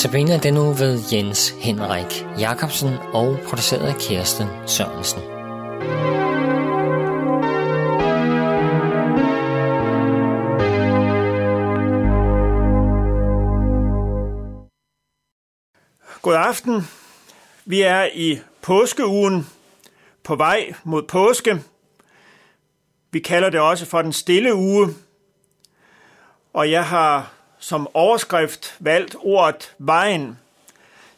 Sabina den nu ved Jens Henrik Jacobsen og produceret af Kirsten Sørensen. God aften. Vi er i påskeugen på vej mod påske. Vi kalder det også for den stille uge. Og jeg har som overskrift valgt ordet vejen,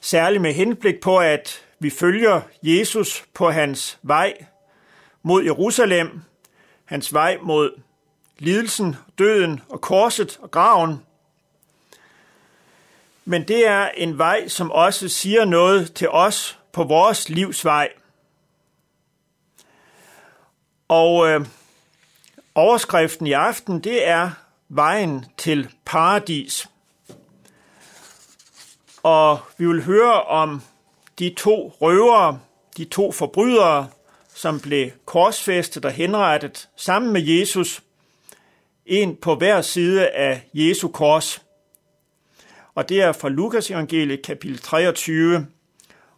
særligt med henblik på, at vi følger Jesus på hans vej mod Jerusalem, hans vej mod lidelsen, døden og korset og graven. Men det er en vej, som også siger noget til os på vores livsvej. Og øh, overskriften i aften, det er vejen til paradis. Og vi vil høre om de to røvere, de to forbrydere, som blev korsfæstet og henrettet sammen med Jesus, en på hver side af Jesu kors. Og det er fra Lukas evangeliet kapitel 23,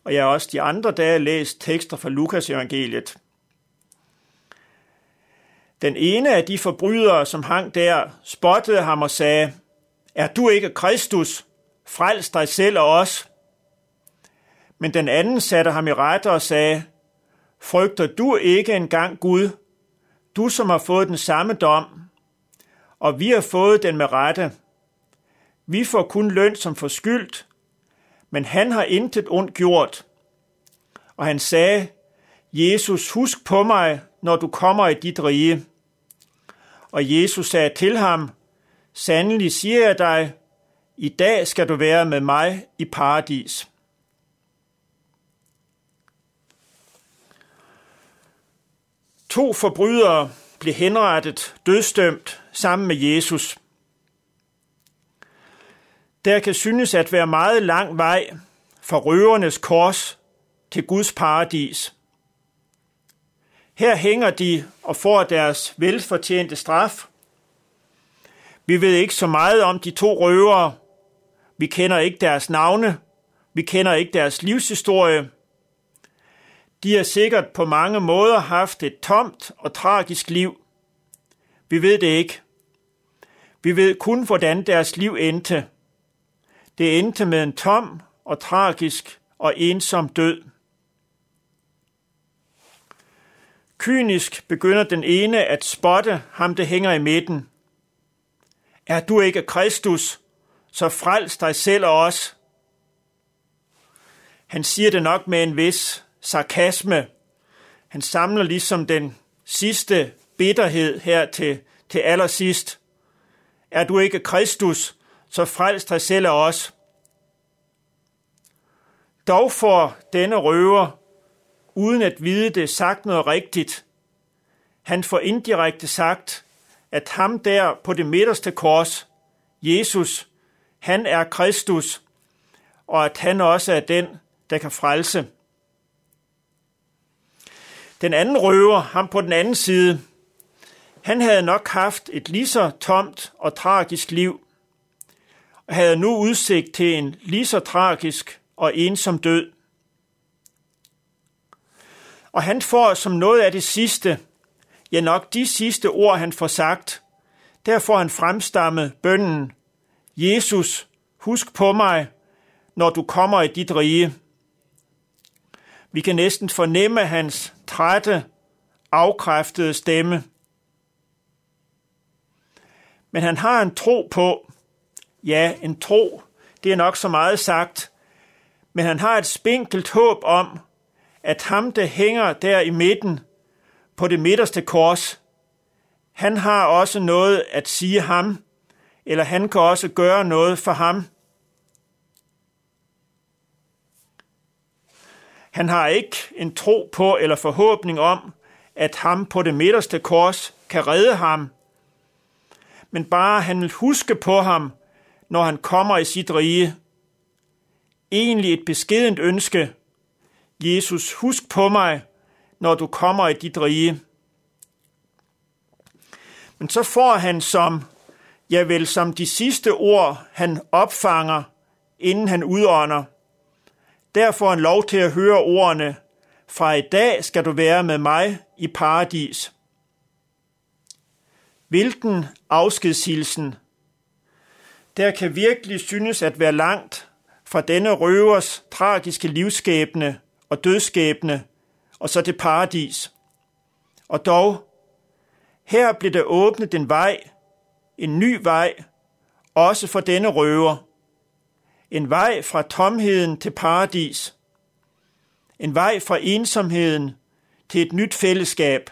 og jeg har også de andre dage læst tekster fra Lukas evangeliet. Den ene af de forbrydere, som hang der, spottede ham og sagde, Er du ikke Kristus? Frels dig selv og os. Men den anden satte ham i rette og sagde, Frygter du ikke engang Gud, du som har fået den samme dom, og vi har fået den med rette. Vi får kun løn som forskyldt, men han har intet ondt gjort. Og han sagde, Jesus, husk på mig, når du kommer i dit rige. Og Jesus sagde til ham, Sandelig siger jeg dig, i dag skal du være med mig i paradis. To forbrydere blev henrettet dødstømt sammen med Jesus. Der kan synes at være meget lang vej fra røvernes kors til Guds paradis. Her hænger de og får deres velfortjente straf. Vi ved ikke så meget om de to røvere. Vi kender ikke deres navne. Vi kender ikke deres livshistorie. De har sikkert på mange måder haft et tomt og tragisk liv. Vi ved det ikke. Vi ved kun, hvordan deres liv endte. Det endte med en tom og tragisk og ensom død. Kynisk begynder den ene at spotte ham, der hænger i midten. Er du ikke Kristus, så frels dig selv og os. Han siger det nok med en vis sarkasme. Han samler ligesom den sidste bitterhed her til, til allersidst. Er du ikke Kristus, så frels dig selv og os. Dog får denne røver uden at vide det, sagt noget rigtigt. Han får indirekte sagt, at ham der på det midterste kors, Jesus, han er Kristus, og at han også er den, der kan frelse. Den anden røver, ham på den anden side, han havde nok haft et lige så tomt og tragisk liv, og havde nu udsigt til en lige så tragisk og ensom død. Og han får som noget af det sidste, ja nok de sidste ord, han får sagt, der får han fremstammet bønnen, Jesus, husk på mig, når du kommer i dit rige. Vi kan næsten fornemme hans trætte, afkræftede stemme. Men han har en tro på, ja, en tro, det er nok så meget sagt, men han har et spinkelt håb om, at ham, der hænger der i midten på det midterste kors, han har også noget at sige ham, eller han kan også gøre noget for ham. Han har ikke en tro på eller forhåbning om, at ham på det midterste kors kan redde ham, men bare han vil huske på ham, når han kommer i sit rige. Egentlig et beskedent ønske, Jesus, husk på mig, når du kommer i dit rige. Men så får han som, ja vel som de sidste ord, han opfanger, inden han udånder. Der får han lov til at høre ordene, fra i dag skal du være med mig i paradis. Hvilken afskedshilsen. Der kan virkelig synes at være langt fra denne røvers tragiske livsskæbne og dødskæbne, og så det paradis. Og dog, her blev der åbnet en vej, en ny vej, også for denne røver. En vej fra tomheden til paradis. En vej fra ensomheden til et nyt fællesskab.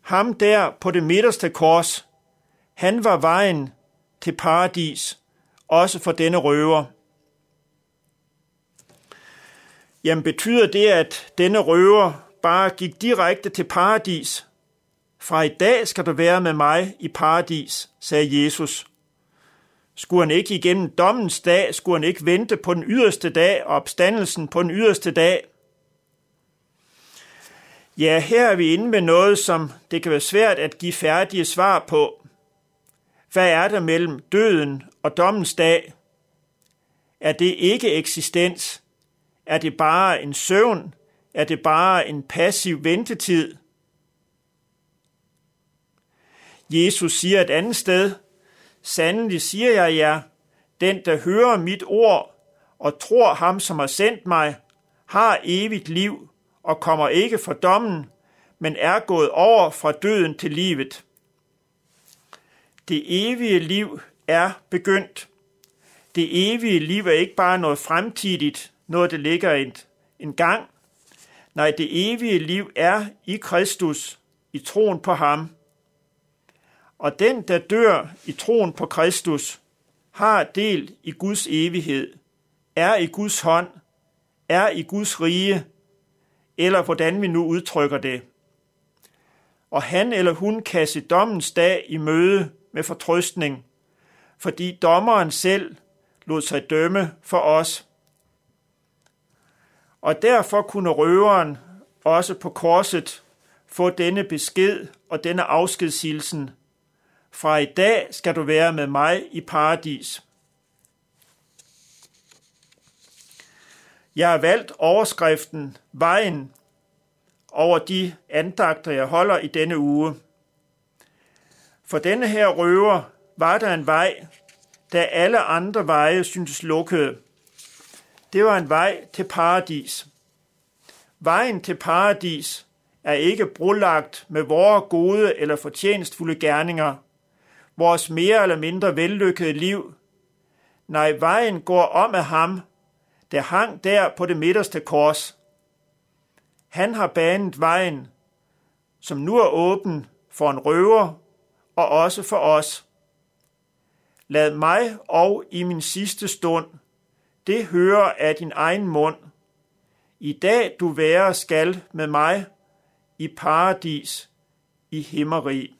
Ham der på det midterste kors, han var vejen til paradis, også for denne røver. Jamen betyder det, at denne røver bare gik direkte til paradis? Fra i dag skal du være med mig i paradis, sagde Jesus. Skulle han ikke igennem dommens dag, skulle han ikke vente på den yderste dag og opstandelsen på den yderste dag? Ja, her er vi inde med noget, som det kan være svært at give færdige svar på. Hvad er der mellem døden og dommens dag? Er det ikke eksistens? Er det bare en søvn? Er det bare en passiv ventetid? Jesus siger et andet sted, Sandelig siger jeg jer, den der hører mit ord og tror ham, som har sendt mig, har evigt liv og kommer ikke for dommen, men er gået over fra døden til livet. Det evige liv er begyndt. Det evige liv er ikke bare noget fremtidigt, noget der ligger en, en gang. Nej, det evige liv er i Kristus, i troen på ham. Og den, der dør i troen på Kristus, har del i Guds evighed, er i Guds hånd, er i Guds rige, eller hvordan vi nu udtrykker det. Og han eller hun kan se dommens dag i møde med fortrøstning, fordi dommeren selv lod sig dømme for os. Og derfor kunne røveren også på korset få denne besked og denne afskedshilsen fra i dag skal du være med mig i paradis. Jeg har valgt overskriften Vejen over de andagter, jeg holder i denne uge. For denne her røver var der en vej, da alle andre veje syntes lukkede. Det var en vej til paradis. Vejen til paradis er ikke brolagt med vores gode eller fortjenstfulde gerninger, vores mere eller mindre vellykkede liv. Nej, vejen går om af ham, der hang der på det midterste kors. Han har banet vejen, som nu er åben for en røver og også for os. Lad mig og i min sidste stund det høre af din egen mund. I dag du være skal med mig i paradis i himmeri.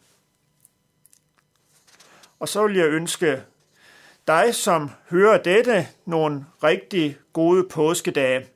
Og så vil jeg ønske dig, som hører dette, nogle rigtig gode påskedage.